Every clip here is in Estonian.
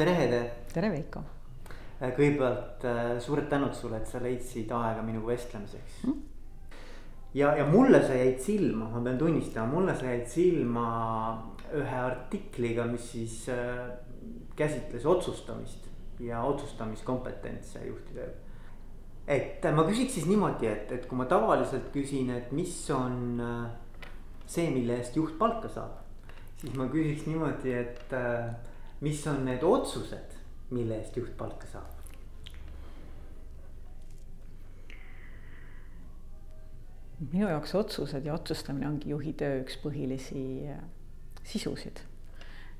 tere, Hede. tere, Veiko. kõigepealt suured tänud sulle, et sa leidsid aega minuga vestlemiseks mm.. ja, ja mulle sa jäid silma, ma pean tunnistama, mulle sa jäid silma ühe artikliga, mis siis käsitles otsustamist ja otsustamiskompetentse juhtidel. et ma küsiks siis niimoodi, et, et kui ma tavaliselt küsin, et mis on see, mille eest juht palka saab, siis ma küsiks niimoodi, et mis on need otsused, mille eest juht palka saab? minu jaoks otsused ja otsustamine ongi juhi töö üks põhilisi äh, sisusid.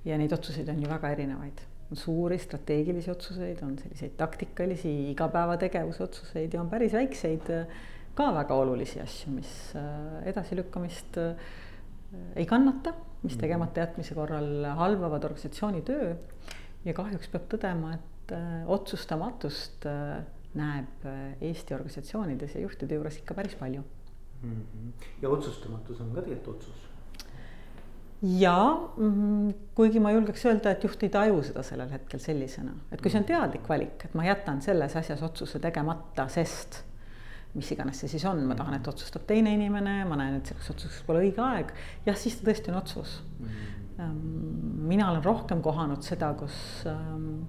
ja neid otsuseid on ju väga erinevaid, on suuri strateegilisi otsuseid, on selliseid taktikalisi igapäevategevuse otsuseid ja on päris väikseid äh, ka väga olulisi asju, mis äh, edasilükkamist ei kannata, mis mhm. tegemata jätmise korral halvavad organisatsiooni töö. ja kahjuks peab tõdema, et otsustamatust näeb Eesti organisatsioonides ja juhtide juures ikka päris palju mm. -hmm. ja otsustamatus on ka tegelikult otsus. ja mm, kuigi ma julgeks öelda, et juht ei taju seda sellel hetkel sellisena, et kui see on mhm. teadlik valik, et ma jätan selles asjas otsuse tegemata, sest mis iganes see siis on, ma tahan, et otsustab teine inimene, ma näen, et selleks otsuseks pole õige aeg, jah, siis ta tõesti on otsus mm. -hmm. mina olen rohkem kohanud seda, kus, ähm,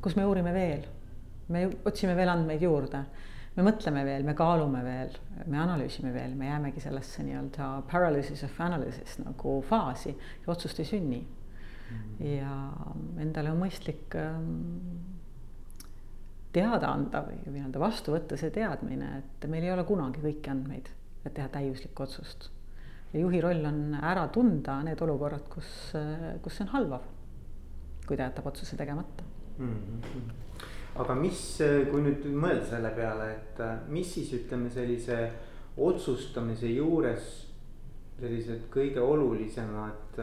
kus me uurime veel, me otsime veel andmeid juurde me mõtleme veel, me kaalume veel, me analüüsime veel, me jäämegi sellesse nii-öelda paralysis of analysis nagu faasi ja otsust ei sünni mm. -hmm. ja endale on mõistlik ähm, teada anda või nii-öelda vastu võtta see teadmine, et meil ei ole kunagi kõiki andmeid, et teha täiuslikku otsust. ja juhi roll on ära tunda need olukorrad, kus, kus see on halvav, kui ta jätab otsuse tegemata mm. -hmm aga mis, kui nüüd mõelda selle peale, et mis siis ütleme sellise otsustamise juures sellised kõige olulisemad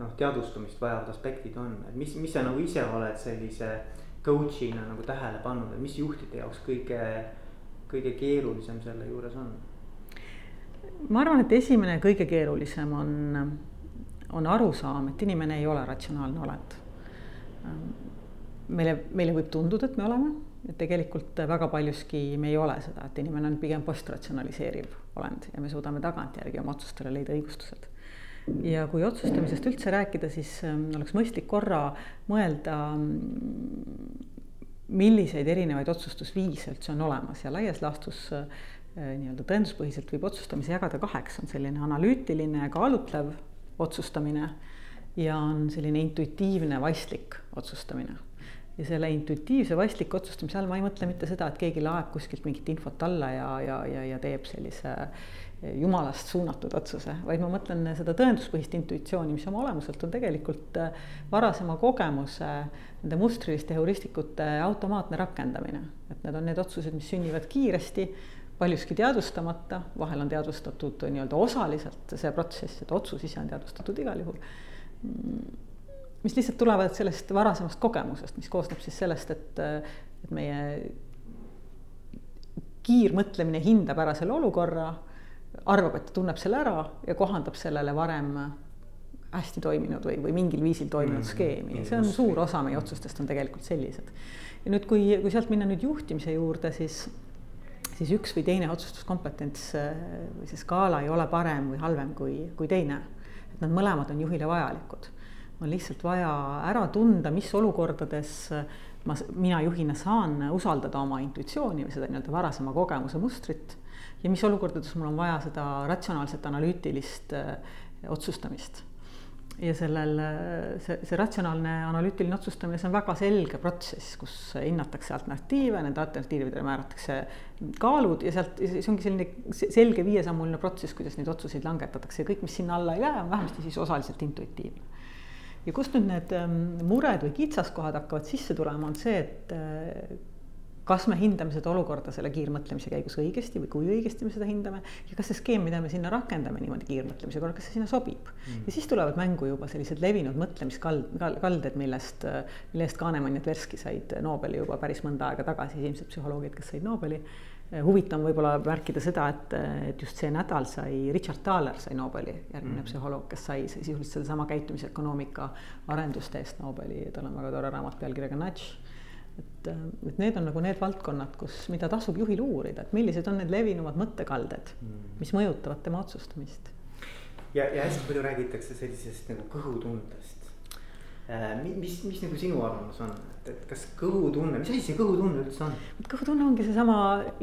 noh, teadvustamist vajavad aspektid on, et mis, mis sa nagu ise oled sellise coach'ina nagu tähele pannud, et mis juhtide jaoks kõige, kõige keerulisem selle juures on? ma arvan, et esimene kõige keerulisem on, on arusaam, et inimene ei ole ratsionaalne olend meile, meile võib tunduda, et me oleme, et tegelikult väga paljuski me ei ole seda, et inimene on pigem postratsionaliseeriv olend ja me suudame tagantjärgi oma otsustele leida õigustused. Ja kui otsustamisest üldse rääkida, siis ähm, oleks mõistlik korra mõelda, mm, milliseid erinevaid otsustusviise üldse on olemas. Ja laias laastus äh, nii-öelda tõenduspõhiselt võib otsustamise jagada kaheks, on selline analüütiline kaalutlev otsustamine ja on selline intuitiivne vaistlik otsustamine ja selle intuitiivse vaistliku otsustamise all ma ei mõtle mitte seda, et keegi laeb kuskilt mingit infot alla ja, ja, ja, ja teeb sellise jumalast suunatud otsuse, vaid ma mõtlen seda tõenduspõhist intuitsiooni, mis oma olemuselt on tegelikult äh, varasema kogemuse, nende mustriliste heuristikute automaatne rakendamine. et need on need otsused, mis sünnivad kiiresti, paljuski teadvustamata, vahel on teadvustatud nii-öelda osaliselt see protsess, et otsus ise on teadvustatud igal juhul mm mis lihtsalt tulevad sellest varasemast kogemusest, mis koosneb siis sellest, et, et meie kiirmõtlemine hindab ära selle olukorra, arvab, et ta tunneb selle ära ja kohandab sellele varem hästi toiminud või, või mingil viisil toiminud mm, skeemi, see on suur osa meie otsustest on tegelikult sellised. ja nüüd, kui, kui sealt minna nüüd juhtimise juurde, siis, siis üks või teine otsustuskompetents või see skaala ei ole parem või halvem kui, kui teine. et nad mõlemad on juhile vajalikud on lihtsalt vaja ära tunda, mis olukordades ma, mina juhina saan usaldada oma intuitsiooni või seda nii-öelda varasema kogemuse mustrit ja mis olukordades mul on vaja seda ratsionaalset analüütilist äh, otsustamist. ja sellel, see, see ratsionaalne analüütiline otsustamine, see on väga selge protsess, kus hinnatakse alternatiive, nende alternatiividele määratakse kaalud ja sealt, see ongi selline selge viiesammuline protsess, kuidas neid otsuseid langetatakse ja kõik, mis sinna alla ei lähe, on vähemasti siis osaliselt intuitiivne ja kust nüüd need ähm, mured või kitsaskohad hakkavad sisse tulema, on see, et äh, kas me hindame seda olukorda selle kiirmõtlemise käigus õigesti või kui õigesti me seda hindame ja kas see skeem, mida me sinna rakendame niimoodi kiirmõtlemise korral, kas see sinna sobib? Mm.. ja siis tulevad mängu juba sellised levinud mõtlemiskald, kalded, millest, mille eest Kahnemann ja Tversky said Nobeli juba päris mõnda aega tagasi, esimesed psühholoogid, kes said Nobeli huvitav on võib-olla märkida seda, et, et just see nädal sai Richard Thaler sai Nobeli, järgmine mm. psühholoog, kes sai sisuliselt sedasama käitumisökonoomika arenduste eest Nobeli, tal on väga tore raamat pealkirjaga Nudge et, et need on nagu need valdkonnad, kus, mida tasub juhil uurida, et millised on need levinumad mõttekalded mm., mis mõjutavad tema otsustamist. ja, ja hästi palju räägitakse sellisest nagu kõhutundest. Äh, mis, mis nagu sinu arvamus on, et, et kas kõhutunne, mis asi see kõhutunne üldse on? kõhutunne ongi seesama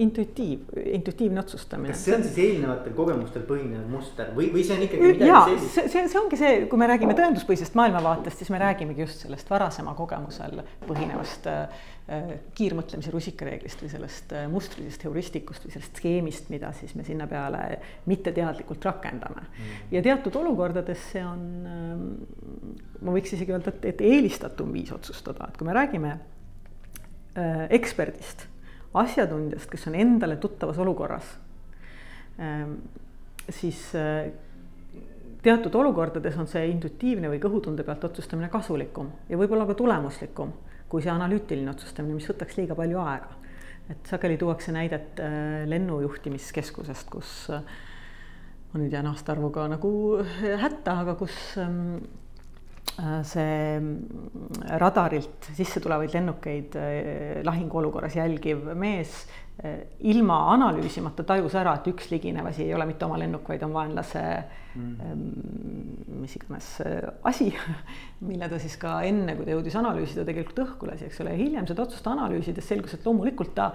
intuitiiv, intuitiivne otsustamine. kas see on siis eelnevatel kogemustel põhinev muster või, või see on ikkagi midagi sellist? see, see, see ongi see, kui me räägime tõenduspõhisest maailmavaatest, siis me räägimegi just sellest varasema kogemusel põhinevast Äh, kiirmõtlemise rusikareeglist või sellest äh, mustrilisest heuristikust või sellest skeemist, mida siis me sinna peale mitteteadlikult rakendame. Mm.. ja teatud olukordades see on, ähm, ma võiks isegi öelda, et, et eelistatum viis otsustada, et kui me räägime äh, eksperdist, asjatundjast, kes on endale tuttavas olukorras, ähm, siis teatud olukordades on see intuitiivne või kõhutunde pealt otsustamine kasulikum ja võib-olla ka tulemuslikum kui see analüütiline otsustamine, mis võtaks liiga palju aega. et sageli tuuakse näidet äh, lennujuhtimiskeskusest, kus äh, ma nüüd jään aastaarvuga nagu hätta, aga kus ähm, äh, see mm, radarilt sisse tulevaid lennukeid lahinguolukorras jälgiv mees ilma analüüsimata tajus ära, et üks liginev asi ei ole mitte oma lennuk, vaid on vaenlase mm. mis iganes äh, asi, mille ta siis ka enne, kui ta jõudis analüüsida, tegelikult õhku lasi, eks ole, hiljem seda otsust analüüsides selgus, et loomulikult ta,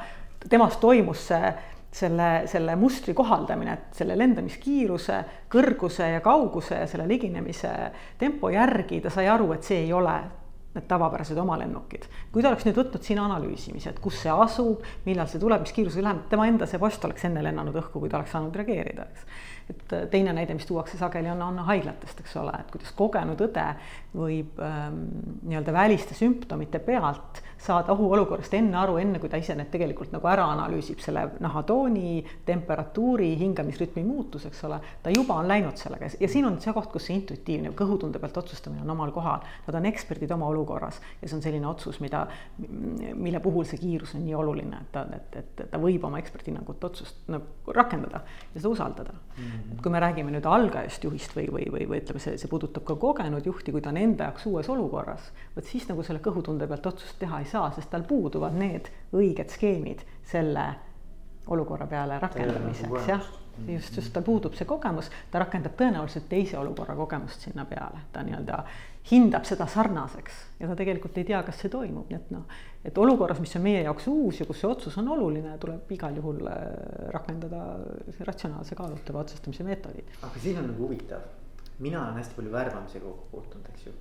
temas toimus see selle, selle mustri kohaldamine, et selle lendamiskiiruse, kõrguse ja kauguse ja selle liginemise tempo järgi ta sai aru, et see ei ole need tavapärased oma lennukid. kui ta oleks nüüd võtnud siin analüüsimise, et kus see asub, millal see tuleb, mis kiirusega läheb, tema enda see post oleks enne lennanud õhku, kui ta oleks saanud reageerida, eks. et äh, teine näide, mis tuuakse sageli, on, on haiglatest, eks ole, et kuidas kogenud õde võib ähm, nii-öelda väliste sümptomite pealt saada ohuolukorrast enne aru, enne kui ta ise need tegelikult nagu ära analüüsib, selle nahatooni, temperatuuri, hingamisrütmi muutus, eks ole, ta juba on läinud sellega ja siin on see koht, kus see intuitiivne kõhutunde pealt otsustamine on omal kohal. Nad on eksperdid oma olukorras ja see on selline otsus, mida, mille puhul see kiirus on nii oluline, et ta, et, et ta võib oma eksperthinnangut otsust nagu rakendada ja seda usaldada mm. -hmm. et kui me räägime nüüd algajast juhist või, või, või, või ütleme, see, see puudutab ka kogenud juhti, kui ta on enda jaoks uues olukorras, vot siis nagu selle kõhutunde pealt otsust teha ei saa, sest tal puuduvad need õiged skeemid selle olukorra peale rakendamiseks, jah. just, just tal puudub see kogemus, ta rakendab tõenäoliselt teise olukorra kogemust sinna peale, ta nii-öelda hindab seda sarnaseks ja ta tegelikult ei tea, kas see toimub, nii et noh, et olukorras, mis on meie jaoks uus ja kus see otsus on oluline, tuleb igal juhul äh, rakendada ratsionaalse kaalutleva otsustamise meetodid. aga siin on nagu huvitav, mina olen hästi palju värbamisega kokku puutunud, eks ju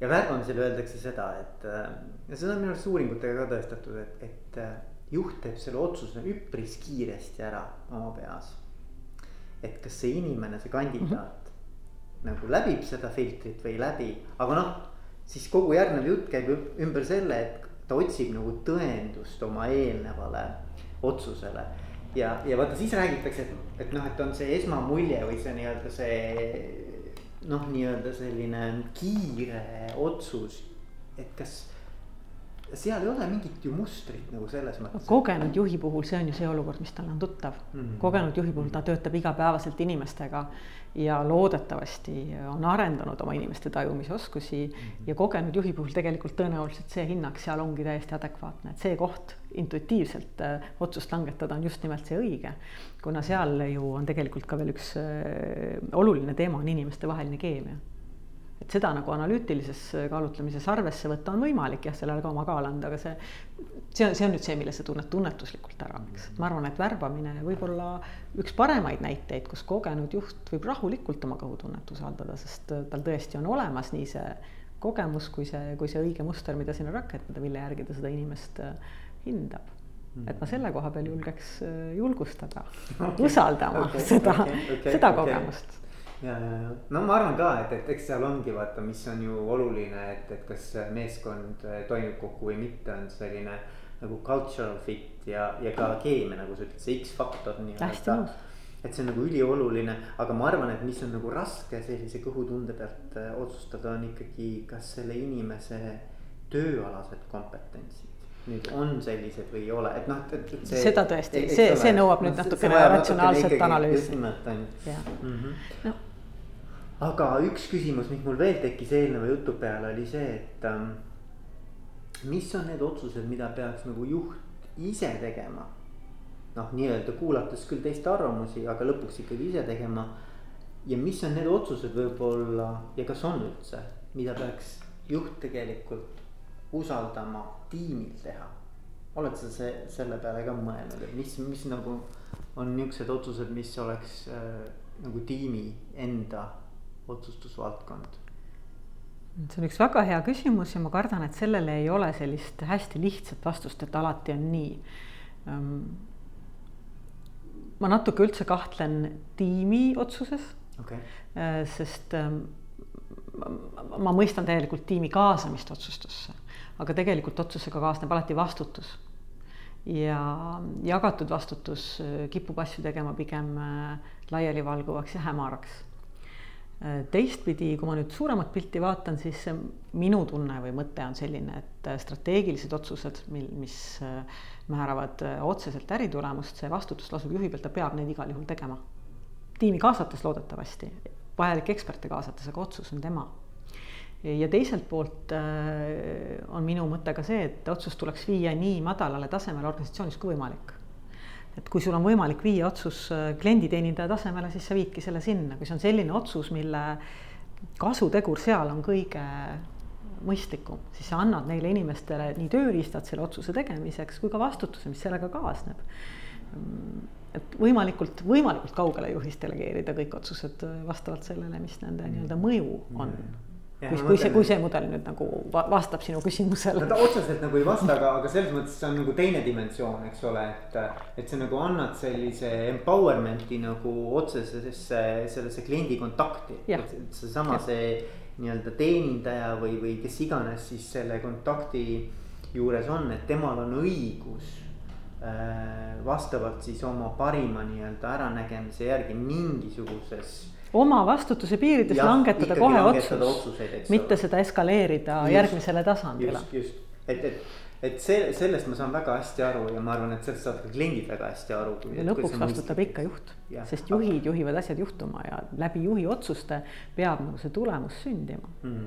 ja värbamisel öeldakse seda, et äh, ja seda on minu arust uuringutega ka tõestatud, et, et äh, juht teeb selle otsuse üpris kiiresti ära oma peas. et kas see inimene, see kandidaat mm -hmm. nagu läbib seda filtrit või ei läbi, aga noh, siis kogu järgnev jutt käib ümber selle, et ta otsib nagu tõendust oma eelnevale otsusele ja, ja vaata siis räägitakse, et, et noh, et on see esmamulje või see nii-öelda see noh, nii-öelda selline kiire otsus, et kas seal ei ole mingit ju mustrit nagu selles mõttes. kogenud juhi puhul see on ju see olukord, mis talle on tuttav mm. -hmm. kogenud juhi puhul ta töötab igapäevaselt inimestega ja loodetavasti on arendanud oma inimeste tajumisoskusi mm. -hmm. ja kogenud juhi puhul tegelikult tõenäoliselt see hinnang seal ongi täiesti adekvaatne, et see koht intuitiivselt äh, otsust langetada on just nimelt see õige. kuna seal ju on tegelikult ka veel üks äh, oluline teema on inimestevaheline keemia et seda nagu analüütilises kaalutlemises arvesse võtta on võimalik jah, sellele ka oma kaal anda, aga see, see on, see on nüüd see, mille sa tunned tunnetuslikult ära, eks, ma arvan, et värbamine võib olla üks paremaid näiteid, kus kogenud juht võib rahulikult oma kõhutunnet usaldada, sest tal tõesti on olemas nii see kogemus kui see, kui see õige muster, mida sinna rakendada, mille järgi ta seda inimest äh, hindab. Et ma selle koha peal julgeks äh, julgustada okay. usaldama okay, seda okay, okay, seda kogemust. okay ja, ja, ja no ma arvan ka, et, et eks seal ongi vaata, mis on ju oluline, et, et kas meeskond eh, toimib kokku või mitte, on selline nagu cultural fit ja, ja ka keemia, nagu sa ütled, see X-faktor nii-öelda. et see on nagu ülioluline, aga ma arvan, et mis on nagu raske sellise kõhutunde pealt äh, otsustada, on ikkagi, kas selle inimese tööalased kompetentsid nüüd on sellised või ei ole, et noh, et, et see. seda tõesti, see, see nõuab nüüd natukene ratsionaalset analüüsi. just nimelt on ju. Aga üks küsimus, mis mul veel tekkis eelneva jutu peale, oli see, et ähm, mis on need otsused, mida peaks nagu juht ise tegema? noh, nii-öelda kuulates küll teiste arvamusi, aga lõpuks ikkagi ise tegema. ja mis on need otsused võib-olla ja kas on üldse, mida peaks juht tegelikult usaldama tiimil teha? oled sa see, selle peale ka mõelnud, et mis, mis nagu on niuksed otsused, mis oleks äh, nagu tiimi enda otsustusvaldkond? see on üks väga hea küsimus ja ma kardan, et sellele ei ole sellist hästi lihtsat vastust, et alati on nii. Ehm, ma natuke üldse kahtlen tiimi otsuses okay., äh, sest ehm, ma mõistan täielikult tiimi kaasamist otsustusse, aga tegelikult otsusega kaasneb alati vastutus. ja jagatud vastutus äh, kipub asju tegema pigem äh, laialivalguvaks ja hämaraks teistpidi, kui ma nüüd suuremat pilti vaatan, siis minu tunne või mõte on selline, et äh, strateegilised otsused, mil, mis äh, määravad otseselt äritulemust, see vastutus lasub juhi peal, ta peab neid igal juhul tegema. tiimi kaasates loodetavasti, vajalikke eksperte kaasates, aga otsus on tema. ja teiselt poolt on minu mõte ka see, et otsus tuleks viia nii madalale tasemele organisatsioonis kui võimalik et kui sul on võimalik viia otsus äh, klienditeenindaja tasemele, siis sa viidki selle sinna, kui see on selline otsus, mille kasutegur seal on kõige mõistlikum, siis sa annad neile inimestele nii tööriistad selle otsuse tegemiseks kui ka vastutuse, mis sellega kaasneb. et võimalikult, võimalikult kaugele juhist delegeerida kõik otsused äh, vastavalt sellele, mis nende nii-öelda mõju on. Mm kui, kui see, kui see mudel nüüd nagu vastab sinu küsimusele. no ta otseselt nagu ei vasta, aga, aga selles mõttes see on nagu teine dimensioon, eks ole, et. et sa nagu annad sellise empowerment'i nagu otsesesse sellesse kliendi kontakti. seesama see nii-öelda teenindaja või, või kes iganes siis selle kontakti juures on, et temal on õigus äh, vastavalt siis oma parima nii-öelda äranägemise järgi mingisuguses oma vastutuse piirides ja, langetada kohe otsus, mitte seda eskaleerida just, järgmisele tasandile. just, just, et, et, et see, sellest ma saan väga hästi aru ja ma arvan, et sellest saavad ka kliendid väga hästi aru. ja lõpuks vastutab ikka juht, sest juhid aga... juhivad asjad juhtuma ja läbi juhi otsuste peab nagu see tulemus sündima mm.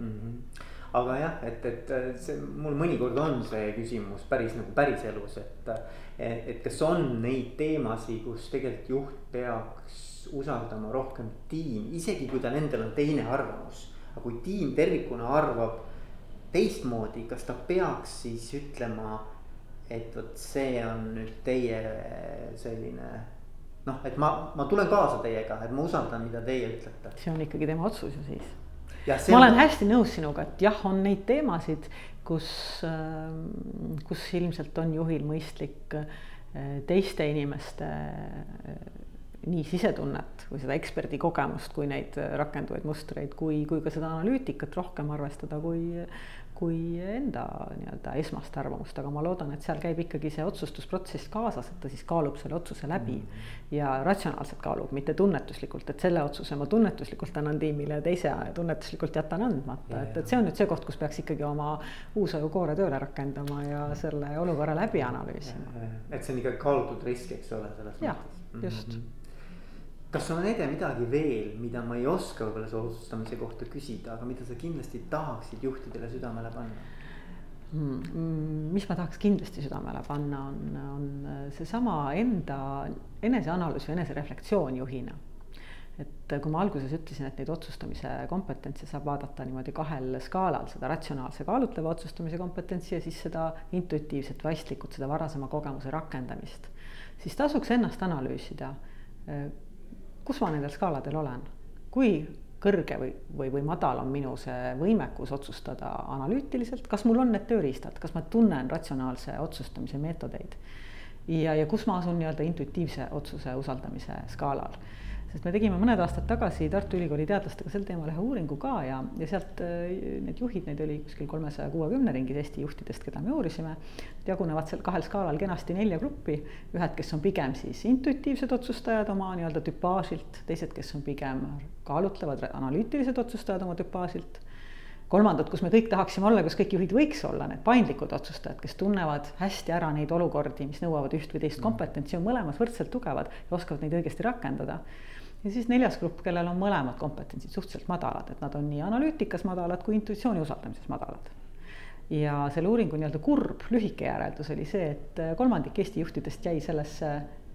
-hmm aga jah, et, et see mul mõnikord on see küsimus päris nagu päriselus, et, et, et kas on neid teemasid, kus tegelikult juht peaks usaldama rohkem tiimi, isegi kui tal endal on teine arvamus. aga kui tiim tervikuna arvab teistmoodi, kas ta peaks siis ütlema, et vot see on nüüd teie selline noh, et ma, ma tulen kaasa teiega, et ma usaldan, mida teie ütlete. see on ikkagi tema otsus ju siis. Ma olen hästi nõus sinuga, et jah, on neid teemasid, kus, ähm, kus ilmselt on juhil mõistlik äh, teiste inimeste nii sisetunnet või seda eksperdi kogemust, kui neid rakenduvaid mustreid, kui, kui ka seda analüütikat rohkem arvestada, kui, kui enda nii-öelda esmast arvamust, aga ma loodan, et seal käib ikkagi see otsustusprotsess kaasas, et ta siis kaalub selle otsuse läbi ja ratsionaalselt kaalub, mitte tunnetuslikult, et selle otsuse ma tunnetuslikult annan tiimile ja teise tunnetuslikult jätan andmata, et, et see on nüüd see koht, kus peaks ikkagi oma uusajukoore tööle rakendama ja selle olukorra läbi analüüsima. et see on ikka kaalutud risk, eks ole, selles mõttes. jah, just. Mm. -hmm kas on Ede midagi veel, mida ma ei oska võib-olla su otsustamise kohta küsida, aga mida sa kindlasti tahaksid juhtidele südamele panna hmm.? mis ma tahaks kindlasti südamele panna, on, on seesama enda eneseanalüüs või enesereflektsioon juhina. et kui ma alguses ütlesin, et neid otsustamise kompetentse saab vaadata niimoodi kahel skaalal, seda ratsionaalse kaalutleva otsustamise kompetentsi ja siis seda intuitiivset vaistlikut, seda varasema kogemuse rakendamist, siis tasuks ennast analüüsida kus ma nendel skaaladel olen, kui kõrge või, või, või madal on minu see võimekus otsustada analüütiliselt, kas mul on need tööriistad, kas ma tunnen ratsionaalse otsustamise meetodeid ja, ja kus ma asun nii-öelda intuitiivse otsuse usaldamise skaalal sest me tegime mõned aastad tagasi Tartu Ülikooli teadlastega sel teemal ühe uuringu ka ja, ja sealt äh, need juhid, neid oli kuskil kolmesaja kuuekümne ringis Eesti juhtidest, keda me uurisime. jagunevad seal kahel skaalal kenasti nelja gruppi, ühed, kes on pigem siis intuitiivsed otsustajad oma nii-öelda tüpaažilt, teised, kes on pigem kaalutlevad analüütilised otsustajad oma tüpaažilt kolmandad, kus me kõik tahaksime olla, kus kõik juhid võiks olla, need paindlikud otsustajad, kes tunnevad hästi ära neid olukordi, mis nõuavad üht või teist mm. kompetentsi, on mõlemas võrdselt tugevad ja oskavad neid õigesti rakendada. ja siis neljas grupp, kellel on mõlemad kompetentsid suhteliselt madalad, et nad on nii analüütikas madalad kui intuitsiooni usaldamises madalad ja selle uuringu nii-öelda kurb lühike järeldus oli see, et kolmandik Eesti juhtidest jäi sellesse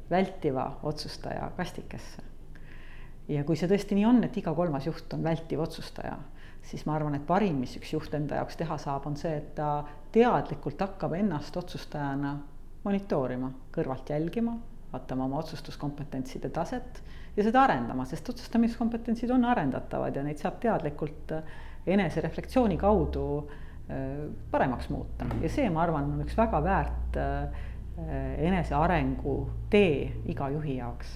vältiva otsustaja kastikesse. ja kui see tõesti nii on, et iga kolmas juht on vältiv otsustaja siis ma arvan, et parim, mis üks juht enda jaoks teha saab, on see, et ta teadlikult hakkab ennast otsustajana monitoorima, kõrvalt jälgima, vaatama oma otsustuskompetentside taset ja seda arendama, sest otsustamiskompetentsid on arendatavad ja neid saab teadlikult enesereflektsiooni kaudu äh, paremaks muuta. Ja see, ma arvan, on üks väga väärt äh, enesearengu tee iga juhi jaoks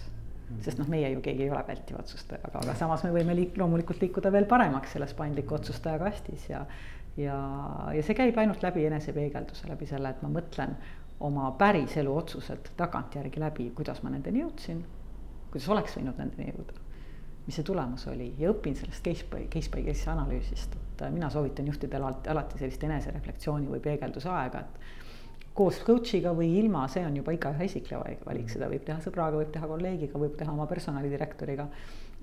sest noh, meie ju keegi ei ole vältiv otsustaja, aga, aga samas me võime liik-, loomulikult liikuda veel paremaks selles paindliku otsustaja kastis ja ja, ja see käib ainult läbi enesepeegelduse, läbi selle, et ma mõtlen oma päriselu otsused tagantjärgi läbi, kuidas ma nendeni jõudsin, kuidas oleks võinud nendeni jõuda, mis see tulemus oli. Ja õpin sellest case by case by case analüüsist, et mina soovitan juhtidele alati, alati sellist enesereflektsiooni või peegelduse aega, et koos coach'iga või ilma, see on juba igaühe isiklik valik, seda võib teha sõbraga, võib teha kolleegiga, võib teha oma personalidirektoriga.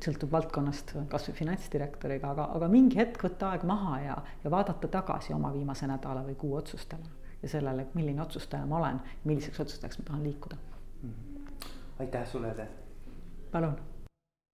sõltub valdkonnast, kasvõi finantsdirektoriga, aga, aga mingi hetk võtta aeg maha ja, ja vaadata tagasi oma viimase nädala või kuu otsustele. ja sellele, milline otsustaja ma olen, milliseks otsustajaks ma tahan liikuda. aitäh sulle, Ede. palun